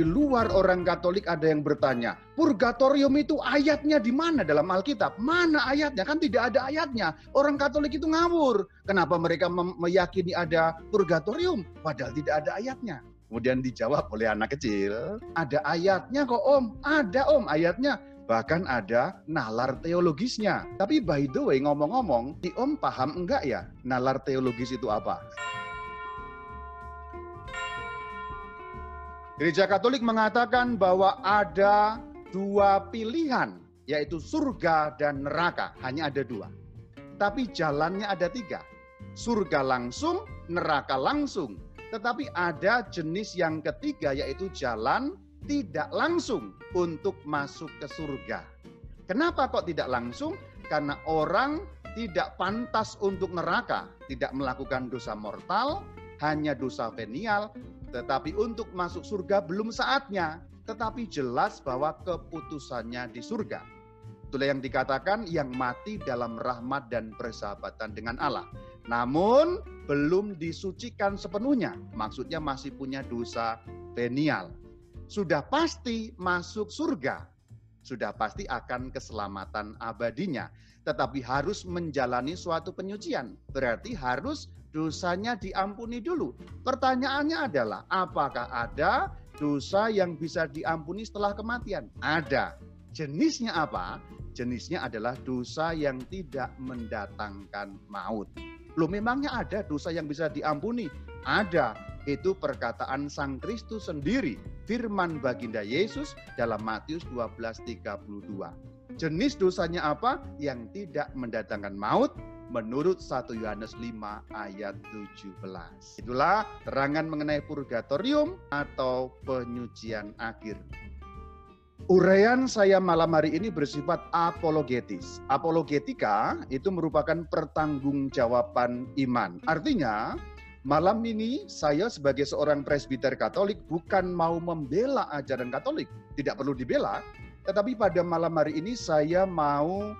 di luar orang Katolik ada yang bertanya, purgatorium itu ayatnya di mana dalam Alkitab? Mana ayatnya? Kan tidak ada ayatnya. Orang Katolik itu ngawur. Kenapa mereka meyakini ada purgatorium padahal tidak ada ayatnya? Kemudian dijawab oleh anak kecil, ada ayatnya kok om, ada om ayatnya. Bahkan ada nalar teologisnya. Tapi by the way ngomong-ngomong, di om paham enggak ya nalar teologis itu apa? Gereja Katolik mengatakan bahwa ada dua pilihan, yaitu surga dan neraka. Hanya ada dua. Tapi jalannya ada tiga. Surga langsung, neraka langsung. Tetapi ada jenis yang ketiga, yaitu jalan tidak langsung untuk masuk ke surga. Kenapa kok tidak langsung? Karena orang tidak pantas untuk neraka, tidak melakukan dosa mortal, hanya dosa venial, tetapi untuk masuk surga belum saatnya, tetapi jelas bahwa keputusannya di surga. Itulah yang dikatakan yang mati dalam rahmat dan persahabatan dengan Allah. Namun belum disucikan sepenuhnya, maksudnya masih punya dosa venial. Sudah pasti masuk surga, sudah pasti akan keselamatan abadinya. Tetapi harus menjalani suatu penyucian, berarti harus dosanya diampuni dulu. Pertanyaannya adalah, apakah ada dosa yang bisa diampuni setelah kematian? Ada. Jenisnya apa? Jenisnya adalah dosa yang tidak mendatangkan maut. Loh memangnya ada dosa yang bisa diampuni? Ada. Itu perkataan Sang Kristus sendiri, firman baginda Yesus dalam Matius 12:32. Jenis dosanya apa? Yang tidak mendatangkan maut, menurut 1 Yohanes 5 ayat 17. Itulah terangan mengenai purgatorium atau penyucian akhir. Uraian saya malam hari ini bersifat apologetis. Apologetika itu merupakan pertanggungjawaban iman. Artinya, malam ini saya sebagai seorang presbiter Katolik bukan mau membela ajaran Katolik, tidak perlu dibela, tetapi pada malam hari ini saya mau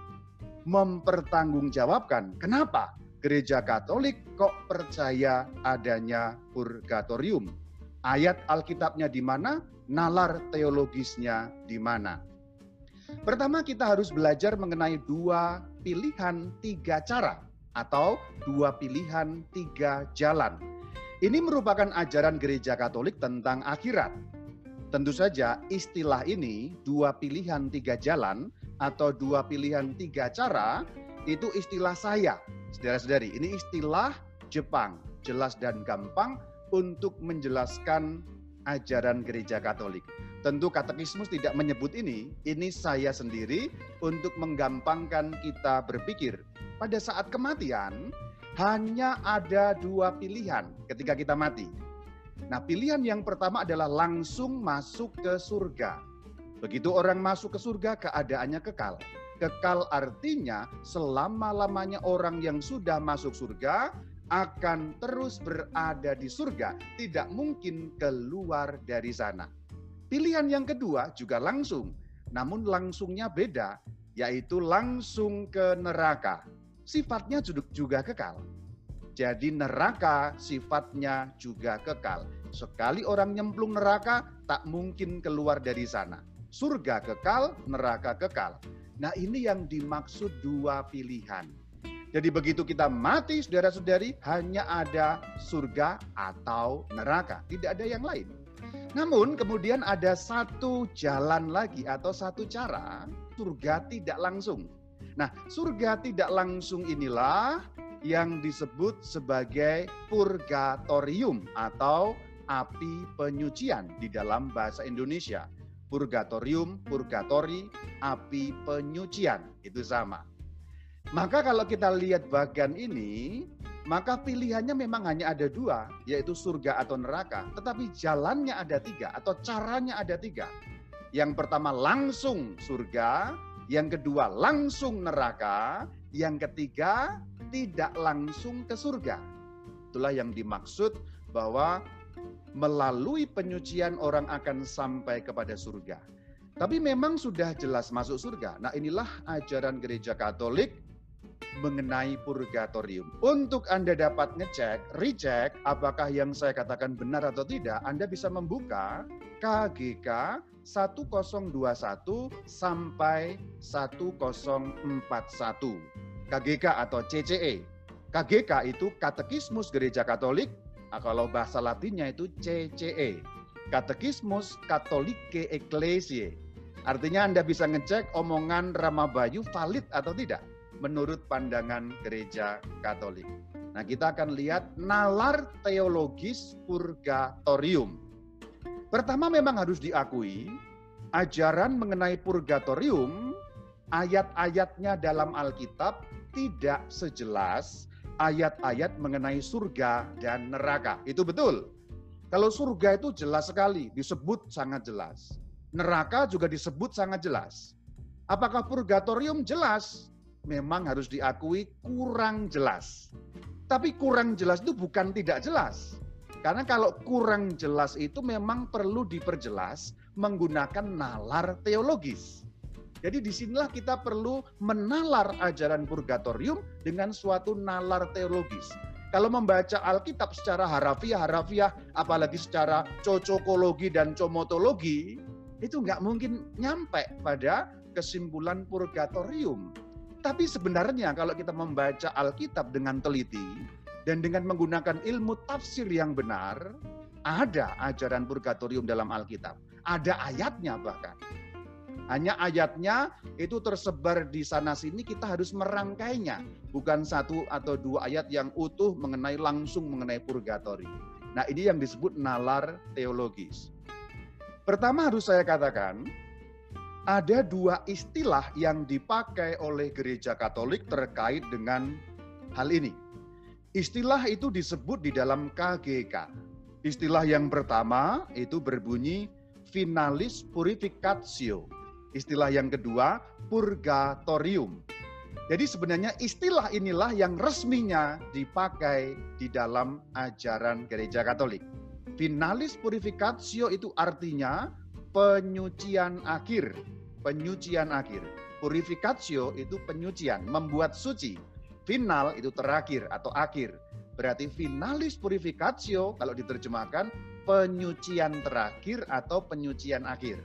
mempertanggungjawabkan. Kenapa? Gereja Katolik kok percaya adanya purgatorium? Ayat Alkitabnya di mana? Nalar teologisnya di mana? Pertama kita harus belajar mengenai dua pilihan tiga cara atau dua pilihan tiga jalan. Ini merupakan ajaran gereja Katolik tentang akhirat. Tentu saja istilah ini dua pilihan tiga jalan atau dua pilihan tiga cara itu istilah saya. Saudara-saudari, ini istilah Jepang, jelas dan gampang untuk menjelaskan ajaran gereja Katolik. Tentu katekismus tidak menyebut ini, ini saya sendiri untuk menggampangkan kita berpikir. Pada saat kematian, hanya ada dua pilihan ketika kita mati. Nah, pilihan yang pertama adalah langsung masuk ke surga. Begitu orang masuk ke surga, keadaannya kekal. Kekal artinya selama-lamanya orang yang sudah masuk surga akan terus berada di surga, tidak mungkin keluar dari sana. Pilihan yang kedua juga langsung, namun langsungnya beda, yaitu langsung ke neraka. Sifatnya juga kekal. Jadi neraka sifatnya juga kekal. Sekali orang nyemplung neraka, tak mungkin keluar dari sana surga kekal, neraka kekal. Nah ini yang dimaksud dua pilihan. Jadi begitu kita mati saudara-saudari hanya ada surga atau neraka. Tidak ada yang lain. Namun kemudian ada satu jalan lagi atau satu cara surga tidak langsung. Nah surga tidak langsung inilah yang disebut sebagai purgatorium atau api penyucian di dalam bahasa Indonesia purgatorium, purgatori, api penyucian. Itu sama. Maka kalau kita lihat bagian ini, maka pilihannya memang hanya ada dua, yaitu surga atau neraka. Tetapi jalannya ada tiga atau caranya ada tiga. Yang pertama langsung surga, yang kedua langsung neraka, yang ketiga tidak langsung ke surga. Itulah yang dimaksud bahwa melalui penyucian orang akan sampai kepada surga. Tapi memang sudah jelas masuk surga. Nah inilah ajaran gereja katolik mengenai purgatorium. Untuk Anda dapat ngecek, recheck apakah yang saya katakan benar atau tidak, Anda bisa membuka KGK 1021 sampai 1041. KGK atau CCE. KGK itu Katekismus Gereja Katolik, kalau bahasa Latinnya itu CCE. Katekismus Katolike Ecclesiae. Artinya Anda bisa ngecek omongan Ramabayu valid atau tidak menurut pandangan gereja Katolik. Nah, kita akan lihat nalar teologis purgatorium. Pertama memang harus diakui ajaran mengenai purgatorium ayat-ayatnya dalam Alkitab tidak sejelas ayat-ayat mengenai surga dan neraka. Itu betul. Kalau surga itu jelas sekali, disebut sangat jelas. Neraka juga disebut sangat jelas. Apakah purgatorium jelas? memang harus diakui kurang jelas. Tapi kurang jelas itu bukan tidak jelas. Karena kalau kurang jelas itu memang perlu diperjelas menggunakan nalar teologis. Jadi di sinilah kita perlu menalar ajaran purgatorium dengan suatu nalar teologis. Kalau membaca Alkitab secara harafiah-harafiah, apalagi secara cocokologi dan comotologi, itu nggak mungkin nyampe pada kesimpulan purgatorium. Tapi sebenarnya kalau kita membaca Alkitab dengan teliti dan dengan menggunakan ilmu tafsir yang benar, ada ajaran purgatorium dalam Alkitab. Ada ayatnya bahkan. Hanya ayatnya itu tersebar di sana sini kita harus merangkainya. Bukan satu atau dua ayat yang utuh mengenai langsung mengenai purgatori. Nah ini yang disebut nalar teologis. Pertama harus saya katakan, ada dua istilah yang dipakai oleh gereja Katolik terkait dengan hal ini. Istilah itu disebut di dalam KGK. Istilah yang pertama itu berbunyi finalis purificatio. Istilah yang kedua purgatorium. Jadi sebenarnya istilah inilah yang resminya dipakai di dalam ajaran gereja Katolik. Finalis purificatio itu artinya penyucian akhir. Penyucian akhir. Purificatio itu penyucian, membuat suci. Final itu terakhir atau akhir. Berarti finalis purificatio kalau diterjemahkan penyucian terakhir atau penyucian akhir.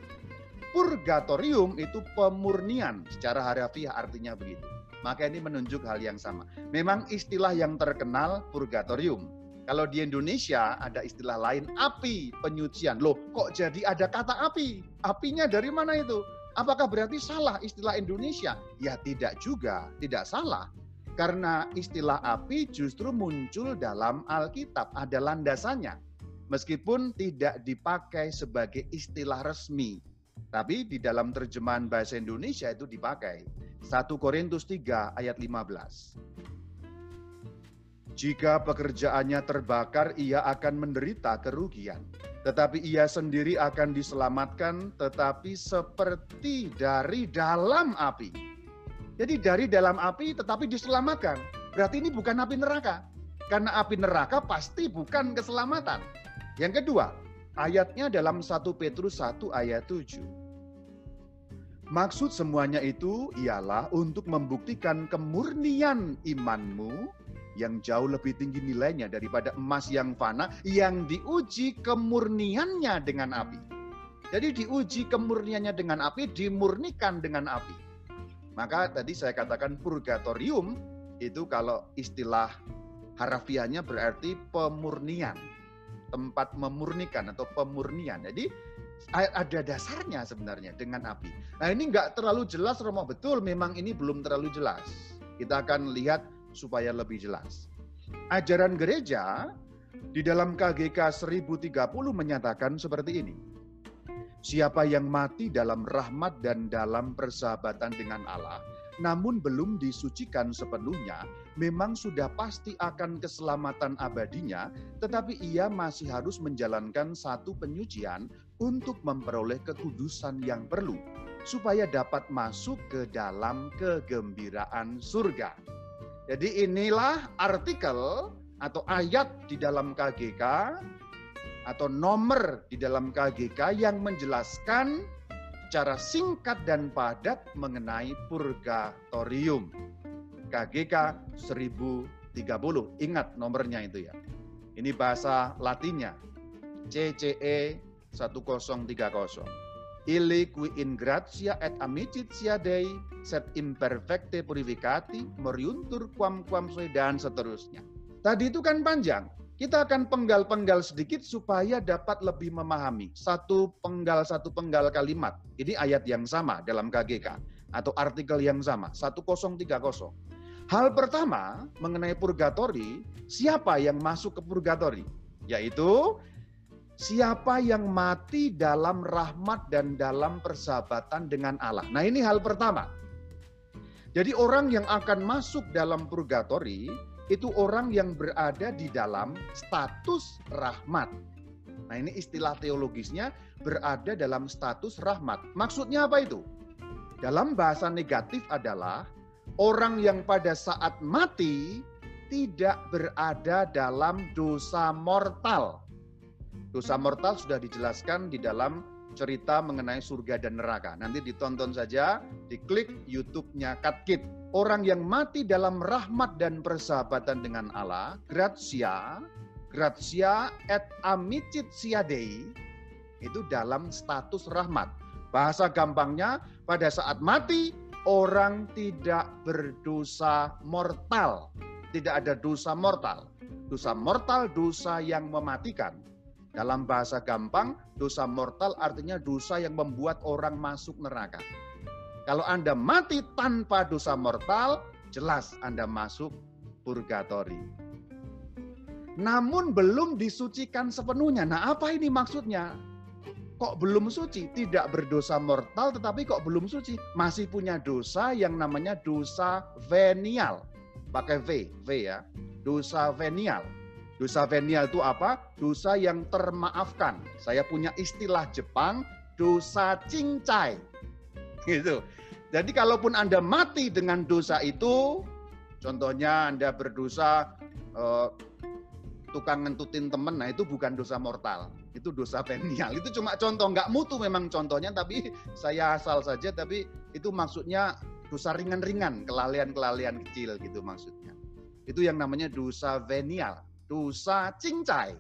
Purgatorium itu pemurnian, secara harafiah artinya begitu. Maka ini menunjuk hal yang sama. Memang istilah yang terkenal purgatorium kalau di Indonesia ada istilah lain api penyucian. Loh, kok jadi ada kata api? Apinya dari mana itu? Apakah berarti salah istilah Indonesia? Ya tidak juga, tidak salah. Karena istilah api justru muncul dalam Alkitab, ada landasannya. Meskipun tidak dipakai sebagai istilah resmi, tapi di dalam terjemahan bahasa Indonesia itu dipakai. 1 Korintus 3 ayat 15. Jika pekerjaannya terbakar, ia akan menderita kerugian. Tetapi ia sendiri akan diselamatkan, tetapi seperti dari dalam api. Jadi dari dalam api tetapi diselamatkan. Berarti ini bukan api neraka. Karena api neraka pasti bukan keselamatan. Yang kedua, ayatnya dalam 1 Petrus 1 ayat 7. Maksud semuanya itu ialah untuk membuktikan kemurnian imanmu yang jauh lebih tinggi nilainya daripada emas yang fana yang diuji kemurniannya dengan api. Jadi diuji kemurniannya dengan api, dimurnikan dengan api. Maka tadi saya katakan purgatorium itu kalau istilah harafiahnya berarti pemurnian. Tempat memurnikan atau pemurnian. Jadi ada dasarnya sebenarnya dengan api. Nah ini nggak terlalu jelas Romo betul memang ini belum terlalu jelas. Kita akan lihat supaya lebih jelas. Ajaran gereja di dalam KGK 1030 menyatakan seperti ini. Siapa yang mati dalam rahmat dan dalam persahabatan dengan Allah, namun belum disucikan sepenuhnya, memang sudah pasti akan keselamatan abadinya, tetapi ia masih harus menjalankan satu penyucian untuk memperoleh kekudusan yang perlu, supaya dapat masuk ke dalam kegembiraan surga. Jadi inilah artikel atau ayat di dalam KGK atau nomor di dalam KGK yang menjelaskan secara singkat dan padat mengenai purgatorium. KGK 1030. Ingat nomornya itu ya. Ini bahasa Latinnya. CCE 1030 Ili qui in gratia et amicitia Dei set imperfecte purificati meriuntur quam quam sui dan seterusnya. Tadi itu kan panjang. Kita akan penggal-penggal sedikit supaya dapat lebih memahami satu penggal satu penggal kalimat. Ini ayat yang sama dalam KGK atau artikel yang sama 1030. Hal pertama mengenai purgatori, siapa yang masuk ke purgatori? Yaitu Siapa yang mati dalam rahmat dan dalam persahabatan dengan Allah. Nah ini hal pertama. Jadi orang yang akan masuk dalam purgatori itu orang yang berada di dalam status rahmat. Nah ini istilah teologisnya berada dalam status rahmat. Maksudnya apa itu? Dalam bahasa negatif adalah orang yang pada saat mati tidak berada dalam dosa mortal. Dosa mortal sudah dijelaskan di dalam cerita mengenai surga dan neraka. Nanti ditonton saja, diklik YouTube-nya Katkit. Orang yang mati dalam rahmat dan persahabatan dengan Allah, gratia, gratia et amicit siadei, itu dalam status rahmat. Bahasa gampangnya, pada saat mati, orang tidak berdosa mortal. Tidak ada dosa mortal. Dosa mortal, dosa yang mematikan dalam bahasa gampang, dosa mortal artinya dosa yang membuat orang masuk neraka. Kalau Anda mati tanpa dosa mortal, jelas Anda masuk purgatori. Namun belum disucikan sepenuhnya. Nah, apa ini maksudnya? Kok belum suci? Tidak berdosa mortal tetapi kok belum suci? Masih punya dosa yang namanya dosa venial. Pakai V, V ya. Dosa venial Dosa venial itu apa? Dosa yang termaafkan. Saya punya istilah Jepang, dosa cincai. Gitu. Jadi kalaupun Anda mati dengan dosa itu, contohnya Anda berdosa uh, tukang ngentutin temen, nah itu bukan dosa mortal. Itu dosa venial. Itu cuma contoh, nggak mutu memang contohnya, tapi saya asal saja, tapi itu maksudnya dosa ringan-ringan, kelalaian-kelalaian kecil gitu maksudnya. Itu yang namanya dosa venial dosa cincai.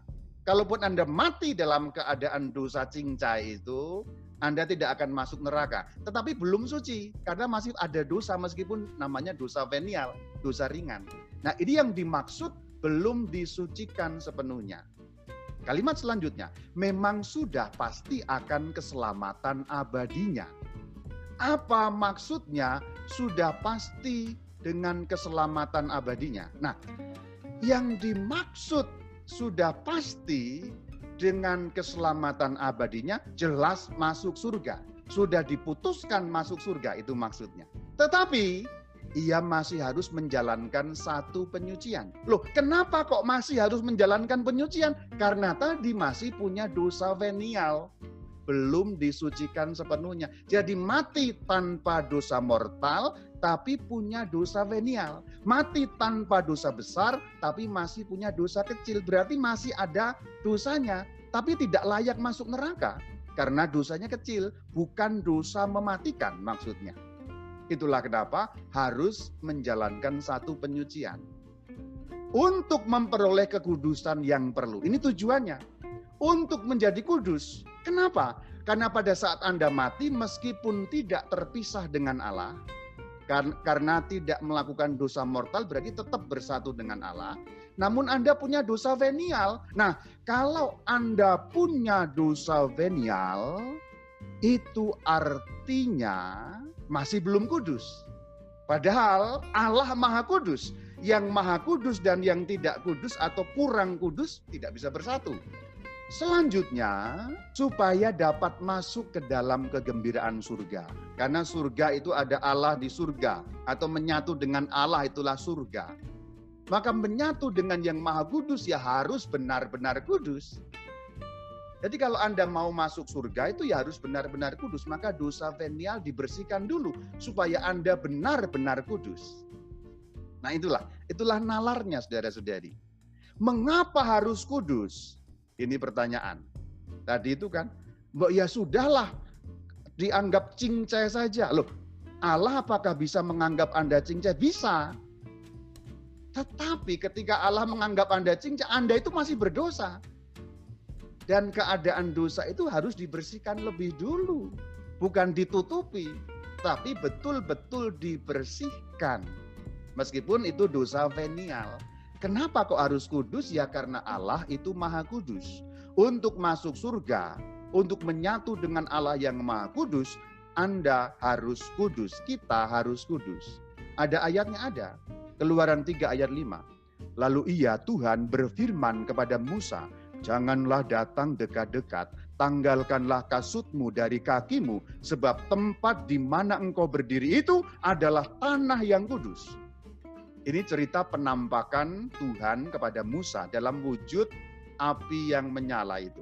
Kalaupun Anda mati dalam keadaan dosa cincai itu, Anda tidak akan masuk neraka. Tetapi belum suci, karena masih ada dosa meskipun namanya dosa venial, dosa ringan. Nah ini yang dimaksud belum disucikan sepenuhnya. Kalimat selanjutnya, memang sudah pasti akan keselamatan abadinya. Apa maksudnya sudah pasti dengan keselamatan abadinya? Nah, yang dimaksud sudah pasti dengan keselamatan abadinya jelas masuk surga. Sudah diputuskan masuk surga itu maksudnya. Tetapi ia masih harus menjalankan satu penyucian. Loh, kenapa kok masih harus menjalankan penyucian? Karena tadi masih punya dosa venial belum disucikan sepenuhnya. Jadi mati tanpa dosa mortal, tapi punya dosa venial. Mati tanpa dosa besar, tapi masih punya dosa kecil. Berarti masih ada dosanya, tapi tidak layak masuk neraka. Karena dosanya kecil, bukan dosa mematikan maksudnya. Itulah kenapa harus menjalankan satu penyucian. Untuk memperoleh kekudusan yang perlu. Ini tujuannya. Untuk menjadi kudus, Kenapa? Karena pada saat Anda mati meskipun tidak terpisah dengan Allah, karena tidak melakukan dosa mortal berarti tetap bersatu dengan Allah. Namun Anda punya dosa venial. Nah, kalau Anda punya dosa venial, itu artinya masih belum kudus. Padahal Allah Maha Kudus. Yang Maha Kudus dan yang tidak kudus atau kurang kudus tidak bisa bersatu. Selanjutnya, supaya dapat masuk ke dalam kegembiraan surga. Karena surga itu ada Allah di surga, atau menyatu dengan Allah itulah surga. Maka menyatu dengan yang maha kudus ya harus benar-benar kudus. Jadi kalau Anda mau masuk surga itu ya harus benar-benar kudus. Maka dosa venial dibersihkan dulu supaya Anda benar-benar kudus. Nah itulah, itulah nalarnya saudara-saudari. Mengapa harus kudus? Ini pertanyaan. Tadi itu kan, Mbak ya sudahlah, dianggap cincai saja. Loh, Allah apakah bisa menganggap Anda cincai? Bisa. Tetapi ketika Allah menganggap Anda cincang, Anda itu masih berdosa. Dan keadaan dosa itu harus dibersihkan lebih dulu. Bukan ditutupi, tapi betul-betul dibersihkan. Meskipun itu dosa venial. Kenapa kok harus kudus? Ya karena Allah itu maha kudus. Untuk masuk surga, untuk menyatu dengan Allah yang maha kudus, Anda harus kudus. Kita harus kudus. Ada ayatnya ada. Keluaran 3 ayat 5. Lalu ia Tuhan berfirman kepada Musa, Janganlah datang dekat-dekat, tanggalkanlah kasutmu dari kakimu, sebab tempat di mana engkau berdiri itu adalah tanah yang kudus. Ini cerita penampakan Tuhan kepada Musa dalam wujud api yang menyala itu.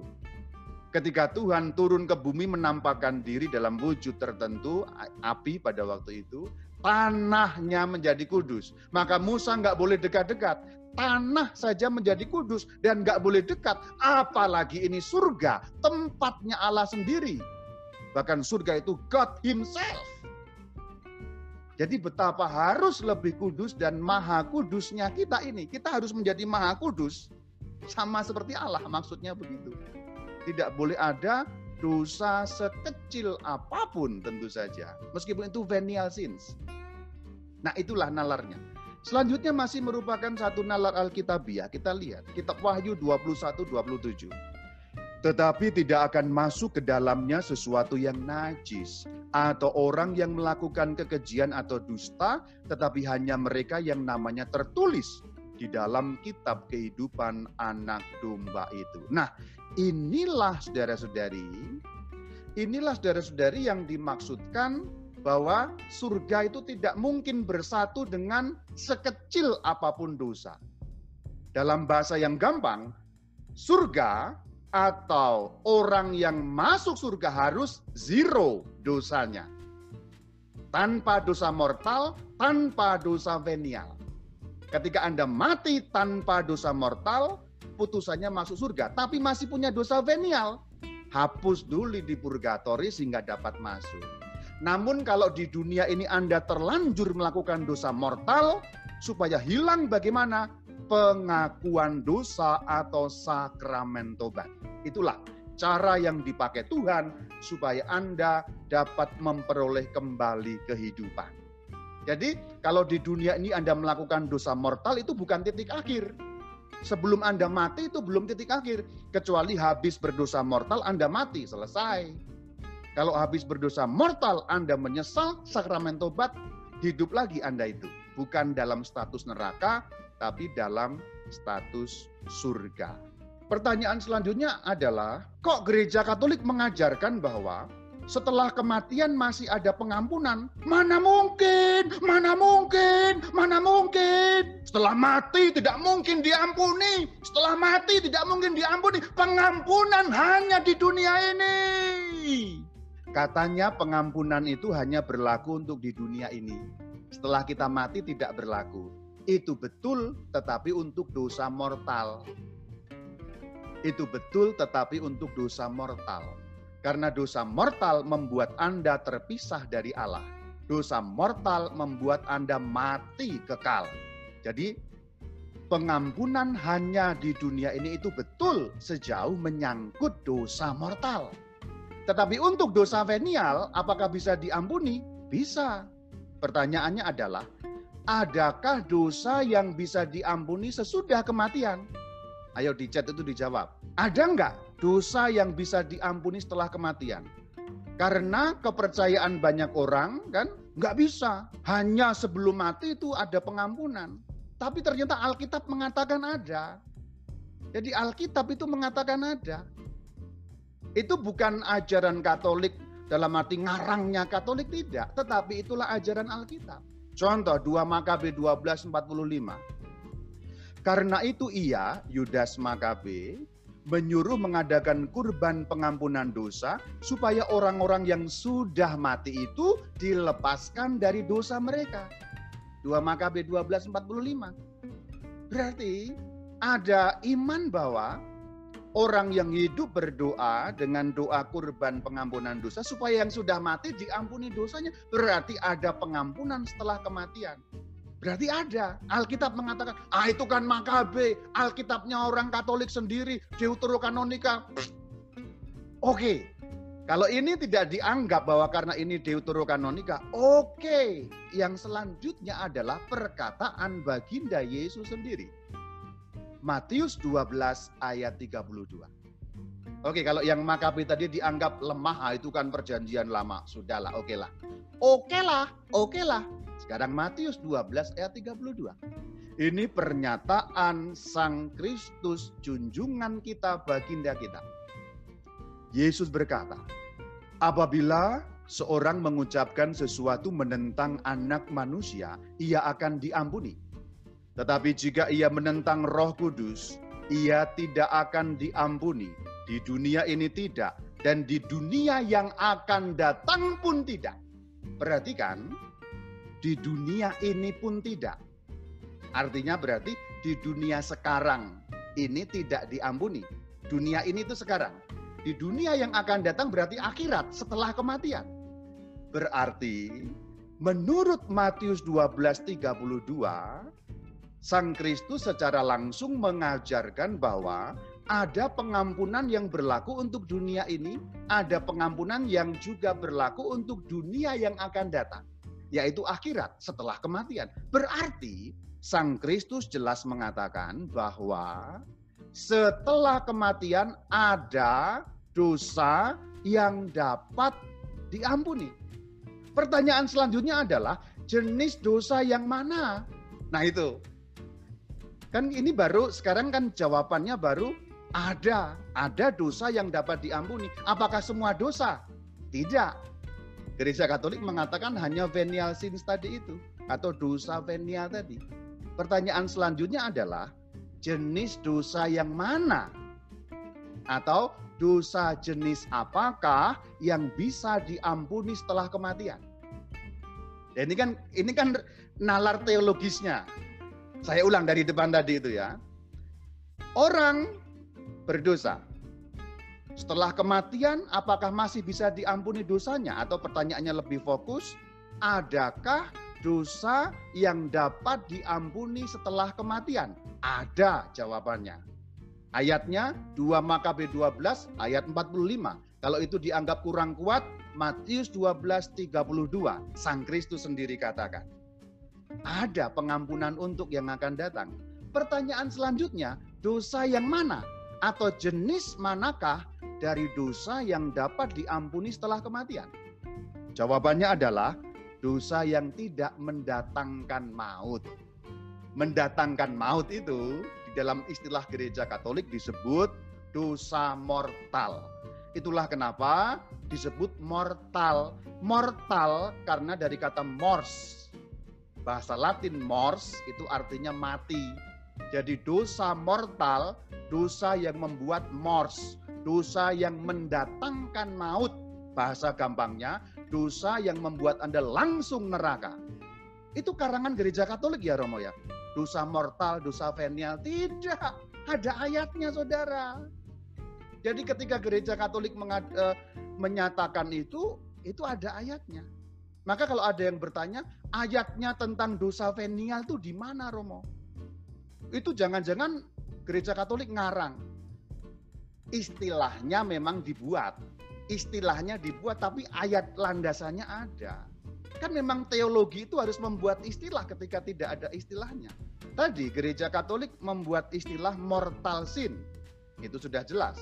Ketika Tuhan turun ke bumi menampakkan diri dalam wujud tertentu, api pada waktu itu, tanahnya menjadi kudus. Maka Musa nggak boleh dekat-dekat. Tanah saja menjadi kudus dan nggak boleh dekat. Apalagi ini surga, tempatnya Allah sendiri. Bahkan surga itu God Himself. Jadi betapa harus lebih kudus dan maha kudusnya kita ini. Kita harus menjadi maha kudus. Sama seperti Allah maksudnya begitu. Tidak boleh ada dosa sekecil apa pun tentu saja. Meskipun itu venial sins. Nah itulah nalarnya. Selanjutnya masih merupakan satu nalar Alkitabiah. Kita lihat kitab Wahyu 21-27. Tetapi tidak akan masuk ke dalamnya sesuatu yang najis atau orang yang melakukan kekejian atau dusta, tetapi hanya mereka yang namanya tertulis di dalam kitab kehidupan anak domba itu. Nah, inilah saudara-saudari, inilah saudara-saudari yang dimaksudkan bahwa surga itu tidak mungkin bersatu dengan sekecil apa pun dosa. Dalam bahasa yang gampang, surga atau orang yang masuk surga harus zero dosanya. Tanpa dosa mortal, tanpa dosa venial. Ketika Anda mati tanpa dosa mortal, putusannya masuk surga, tapi masih punya dosa venial. Hapus dulu di purgatori sehingga dapat masuk. Namun kalau di dunia ini Anda terlanjur melakukan dosa mortal, supaya hilang bagaimana? Pengakuan dosa atau sakramen tobat. Itulah cara yang dipakai Tuhan supaya Anda dapat memperoleh kembali kehidupan. Jadi kalau di dunia ini Anda melakukan dosa mortal itu bukan titik akhir. Sebelum Anda mati itu belum titik akhir. Kecuali habis berdosa mortal Anda mati, selesai. Kalau habis berdosa mortal, Anda menyesal, sakramen tobat, hidup lagi Anda itu. Bukan dalam status neraka, tapi dalam status surga. Pertanyaan selanjutnya adalah, kok gereja Katolik mengajarkan bahwa setelah kematian masih ada pengampunan? Mana mungkin, mana mungkin, mana mungkin. Setelah mati tidak mungkin diampuni. Setelah mati tidak mungkin diampuni. Pengampunan hanya di dunia ini. Katanya pengampunan itu hanya berlaku untuk di dunia ini. Setelah kita mati tidak berlaku. Itu betul tetapi untuk dosa mortal. Itu betul tetapi untuk dosa mortal. Karena dosa mortal membuat Anda terpisah dari Allah. Dosa mortal membuat Anda mati kekal. Jadi pengampunan hanya di dunia ini itu betul sejauh menyangkut dosa mortal. Tetapi untuk dosa venial, apakah bisa diampuni? Bisa. Pertanyaannya adalah, adakah dosa yang bisa diampuni sesudah kematian? Ayo di chat itu dijawab. Ada enggak dosa yang bisa diampuni setelah kematian? Karena kepercayaan banyak orang kan nggak bisa. Hanya sebelum mati itu ada pengampunan. Tapi ternyata Alkitab mengatakan ada. Jadi Alkitab itu mengatakan ada. Itu bukan ajaran Katolik dalam arti ngarangnya Katolik tidak, tetapi itulah ajaran Alkitab. Contoh 2 Makabe 12:45. Karena itu ia, Yudas Makabe, menyuruh mengadakan kurban pengampunan dosa supaya orang-orang yang sudah mati itu dilepaskan dari dosa mereka. 2 Makabe 12:45. Berarti ada iman bahwa orang yang hidup berdoa dengan doa kurban pengampunan dosa supaya yang sudah mati diampuni dosanya. Berarti ada pengampunan setelah kematian. Berarti ada. Alkitab mengatakan, ah itu kan Makabe, Alkitabnya orang Katolik sendiri, Deuterokanonika. Oke, kalau ini tidak dianggap bahwa karena ini Deuterokanonika, oke. Yang selanjutnya adalah perkataan baginda Yesus sendiri. Matius 12 ayat 32. Oke, kalau yang Makabe tadi dianggap lemah, ah, itu kan perjanjian lama. Sudahlah, oke lah. Oke lah, oke lah. Sekarang Matius 12 ayat 32. Ini pernyataan Sang Kristus, junjungan kita, baginda kita. Yesus berkata, apabila seorang mengucapkan sesuatu menentang anak manusia, ia akan diampuni. Tetapi jika ia menentang roh kudus, ia tidak akan diampuni di dunia ini tidak, dan di dunia yang akan datang pun tidak. Perhatikan, di dunia ini pun tidak. Artinya berarti di dunia sekarang ini tidak diampuni. Dunia ini itu sekarang. Di dunia yang akan datang berarti akhirat setelah kematian. Berarti menurut Matius 12:32 Sang Kristus secara langsung mengajarkan bahwa ada pengampunan yang berlaku untuk dunia ini, ada pengampunan yang juga berlaku untuk dunia yang akan datang, yaitu akhirat setelah kematian. Berarti Sang Kristus jelas mengatakan bahwa setelah kematian ada dosa yang dapat diampuni. Pertanyaan selanjutnya adalah jenis dosa yang mana? Nah itu. Kan ini baru sekarang kan jawabannya baru ada, ada dosa yang dapat diampuni. Apakah semua dosa? Tidak. Gereja Katolik mengatakan hanya venial sins tadi itu atau dosa venial tadi. Pertanyaan selanjutnya adalah jenis dosa yang mana? Atau dosa jenis apakah yang bisa diampuni setelah kematian? Dan ini kan ini kan nalar teologisnya. Saya ulang dari depan tadi itu ya. Orang berdosa. Setelah kematian, apakah masih bisa diampuni dosanya? Atau pertanyaannya lebih fokus, adakah dosa yang dapat diampuni setelah kematian? Ada jawabannya. Ayatnya 2 Makabe 12 ayat 45. Kalau itu dianggap kurang kuat, Matius 12:32 Sang Kristus sendiri katakan. Ada pengampunan untuk yang akan datang. Pertanyaan selanjutnya, dosa yang mana atau jenis manakah dari dosa yang dapat diampuni setelah kematian? Jawabannya adalah dosa yang tidak mendatangkan maut. Mendatangkan maut itu di dalam istilah gereja Katolik disebut dosa mortal. Itulah kenapa disebut mortal. Mortal karena dari kata mors. Bahasa Latin mors itu artinya mati. Jadi dosa mortal dosa yang membuat mors, dosa yang mendatangkan maut. Bahasa gampangnya, dosa yang membuat Anda langsung neraka. Itu karangan gereja Katolik ya Romo ya. Dosa mortal, dosa venial, tidak. Ada ayatnya saudara. Jadi ketika gereja Katolik mengad, uh, menyatakan itu, itu ada ayatnya. Maka kalau ada yang bertanya, ayatnya tentang dosa venial itu di mana Romo? Itu jangan-jangan gereja Katolik ngarang. Istilahnya memang dibuat. Istilahnya dibuat tapi ayat landasannya ada. Kan memang teologi itu harus membuat istilah ketika tidak ada istilahnya. Tadi gereja Katolik membuat istilah mortal sin. Itu sudah jelas.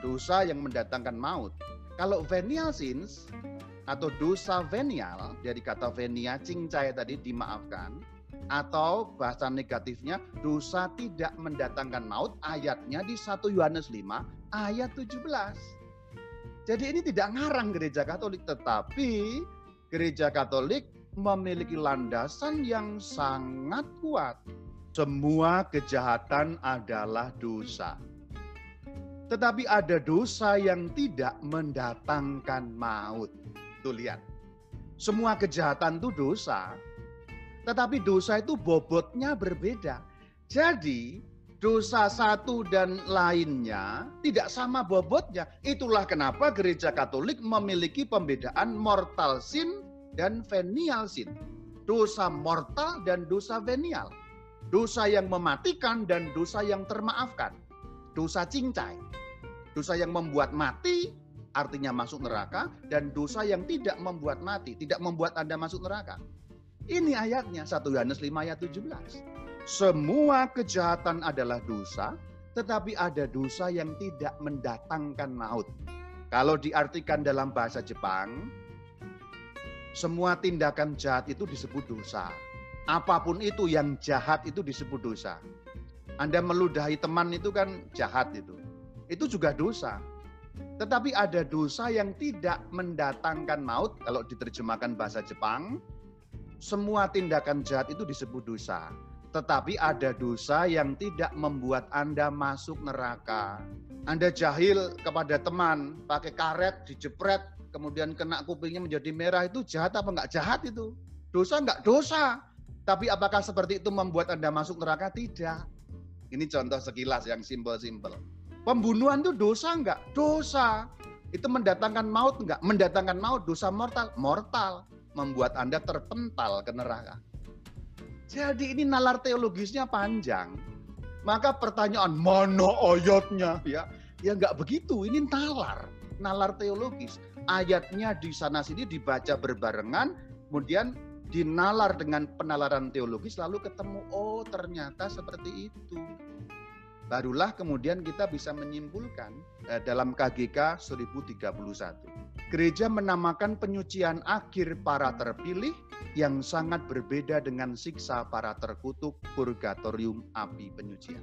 Dosa yang mendatangkan maut. Kalau venial sins atau dosa venial dari kata venia cincai tadi dimaafkan atau bahasa negatifnya dosa tidak mendatangkan maut ayatnya di 1 Yohanes 5 ayat 17. Jadi ini tidak ngarang gereja Katolik tetapi gereja Katolik memiliki landasan yang sangat kuat. Semua kejahatan adalah dosa. Tetapi ada dosa yang tidak mendatangkan maut. Tuh lihat. Semua kejahatan itu dosa, tetapi dosa itu bobotnya berbeda. Jadi dosa satu dan lainnya tidak sama bobotnya. Itulah kenapa gereja Katolik memiliki pembedaan mortal sin dan venial sin. dosa mortal dan dosa venial. Dosa yang mematikan dan dosa yang termaafkan. Dosa cincai. Dosa yang membuat mati artinya masuk neraka dan dosa yang tidak membuat mati, tidak membuat Anda masuk neraka. Ini ayatnya 1 Yohanes 5 ayat 17. Semua kejahatan adalah dosa, tetapi ada dosa yang tidak mendatangkan maut. Kalau diartikan dalam bahasa Jepang, semua tindakan jahat itu disebut dosa. Apa pun itu yang jahat itu disebut dosa. Anda meludahi teman itu kan jahat itu. Itu juga dosa. Tetapi ada dosa yang tidak mendatangkan maut, kalau diterjemahkan bahasa Jepang, semua tindakan jahat itu disebut dosa. Tetapi ada dosa yang tidak membuat Anda masuk neraka. Anda jahil kepada teman, pakai karet, dijepret, kemudian kena kupingnya menjadi merah, itu jahat apa enggak jahat itu? Dosa enggak dosa. Tapi apakah seperti itu membuat Anda masuk neraka? Tidak. Ini contoh sekilas yang simpel-simpel. Pembunuhan itu dosa enggak? Dosa. Itu mendatangkan maut enggak? Mendatangkan maut, dosa mortal. Mortal membuat Anda terpental ke neraka. Jadi ini nalar teologisnya panjang. Maka pertanyaan mana ayatnya ya? Ya nggak begitu, ini nalar, nalar teologis. Ayatnya di sana sini dibaca berbarengan, kemudian dinalar dengan penalaran teologis lalu ketemu oh ternyata seperti itu. Barulah kemudian kita bisa menyimpulkan eh, dalam KGK 1031 gereja menamakan penyucian akhir para terpilih yang sangat berbeda dengan siksa para terkutuk purgatorium api penyucian.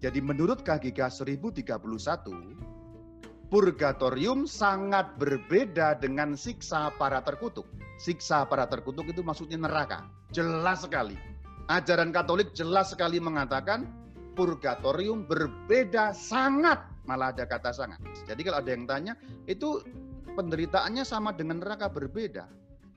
Jadi menurut KGK 1031, purgatorium sangat berbeda dengan siksa para terkutuk. Siksa para terkutuk itu maksudnya neraka. Jelas sekali. Ajaran Katolik jelas sekali mengatakan purgatorium berbeda sangat, malah ada kata sangat. Jadi kalau ada yang tanya, itu penderitaannya sama dengan neraka berbeda.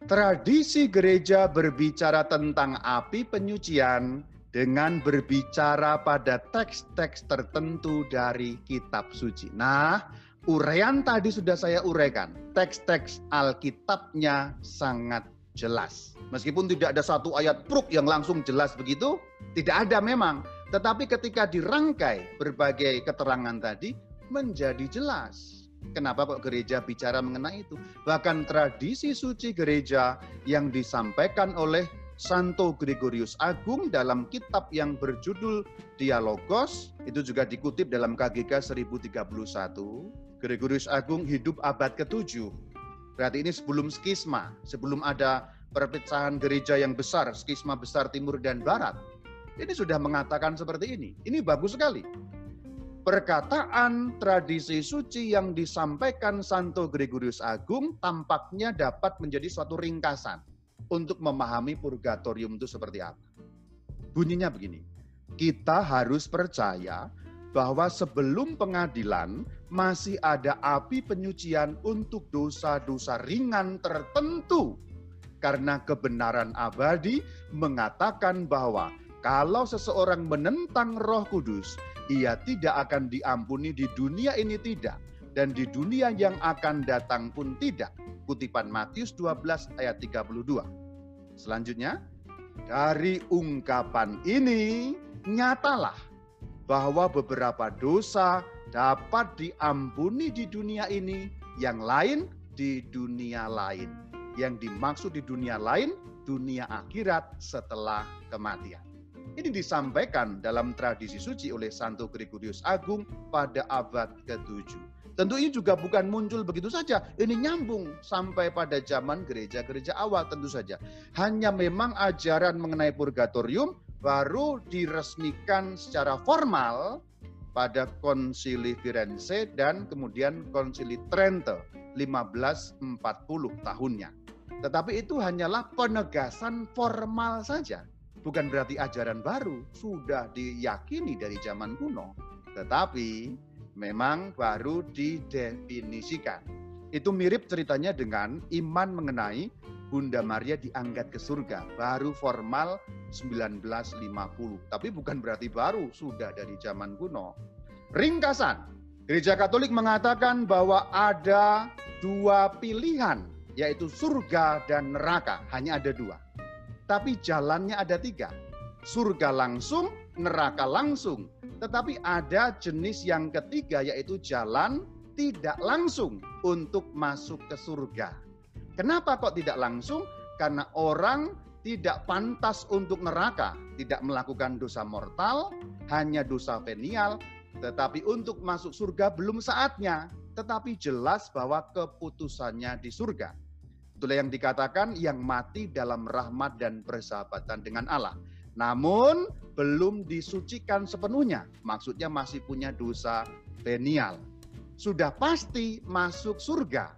Tradisi gereja berbicara tentang api penyucian dengan berbicara pada teks-teks tertentu dari kitab suci. Nah, urean tadi sudah saya uraikan. Teks-teks Alkitabnya sangat jelas. Meskipun tidak ada satu ayat pruk yang langsung jelas begitu, tidak ada memang. Tetapi ketika dirangkai berbagai keterangan tadi menjadi jelas. Kenapa kok gereja bicara mengenai itu? Bahkan tradisi suci gereja yang disampaikan oleh Santo Gregorius Agung dalam kitab yang berjudul Dialogos, itu juga dikutip dalam KGK 1031. Gregorius Agung hidup abad ke-7. Berarti ini sebelum skisma, sebelum ada perpecahan gereja yang besar, skisma besar timur dan barat. Ini sudah mengatakan seperti ini. Ini bagus sekali perkataan tradisi suci yang disampaikan Santo Gregorius Agung tampaknya dapat menjadi suatu ringkasan untuk memahami purgatorium itu seperti apa. Bunyinya begini, kita harus percaya bahwa sebelum pengadilan masih ada api penyucian untuk dosa-dosa ringan tertentu. Karena kebenaran abadi mengatakan bahwa kalau seseorang menentang Roh Kudus, ia tidak akan diampuni di dunia ini tidak dan di dunia yang akan datang pun tidak. Kutipan Matius 12 ayat 32. Selanjutnya, dari ungkapan ini nyatalah bahwa beberapa dosa dapat diampuni di dunia ini, yang lain di dunia lain. Yang dimaksud di dunia lain, dunia akhirat setelah kematian. Ini disampaikan dalam tradisi suci oleh Santo Gregorius Agung pada abad ke-7. Tentu ini juga bukan muncul begitu saja. Ini nyambung sampai pada zaman gereja-gereja awal tentu saja. Hanya memang ajaran mengenai purgatorium baru diresmikan secara formal pada konsili Firenze dan kemudian konsili Trento 1540 tahunnya. Tetapi itu hanyalah penegasan formal saja bukan berarti ajaran baru, sudah diyakini dari zaman kuno, tetapi memang baru didefinisikan. Itu mirip ceritanya dengan iman mengenai Bunda Maria diangkat ke surga, baru formal 1950. Tapi bukan berarti baru, sudah dari zaman kuno. Ringkasan, Gereja Katolik mengatakan bahwa ada dua pilihan, yaitu surga dan neraka. Hanya ada dua tapi jalannya ada tiga. Surga langsung, neraka langsung. Tetapi ada jenis yang ketiga yaitu jalan tidak langsung untuk masuk ke surga. Kenapa kok tidak langsung? Karena orang tidak pantas untuk neraka, tidak melakukan dosa mortal, hanya dosa venial, tetapi untuk masuk surga belum saatnya, tetapi jelas bahwa keputusannya di surga. Itulah yang dikatakan yang mati dalam rahmat dan persahabatan dengan Allah. Namun belum disucikan sepenuhnya, maksudnya masih punya dosa venial. Sudah pasti masuk surga,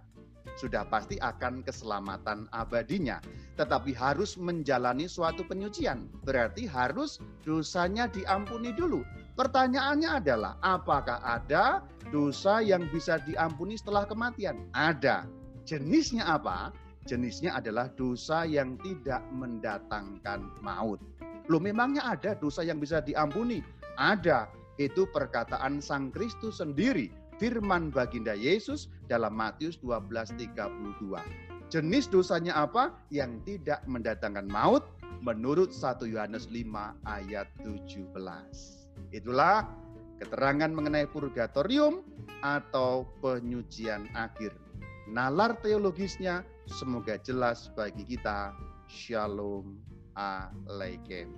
sudah pasti akan keselamatan abadinya. Tetapi harus menjalani suatu penyucian. Berarti harus dosanya diampuni dulu. Pertanyaannya adalah, apakah ada dosa yang bisa diampuni setelah kematian? Ada. Jenisnya apa? Jenisnya adalah dosa yang tidak mendatangkan maut. Loh memangnya ada dosa yang bisa diampuni? Ada. Itu perkataan Sang Kristus sendiri firman baginda Yesus dalam Matius 12:32. Jenis dosanya apa? Yang tidak mendatangkan maut menurut 1 Yohanes 5 ayat 17. Itulah keterangan mengenai purgatorium atau penyucian akhir nalar teologisnya semoga jelas bagi kita. Shalom Aleikum.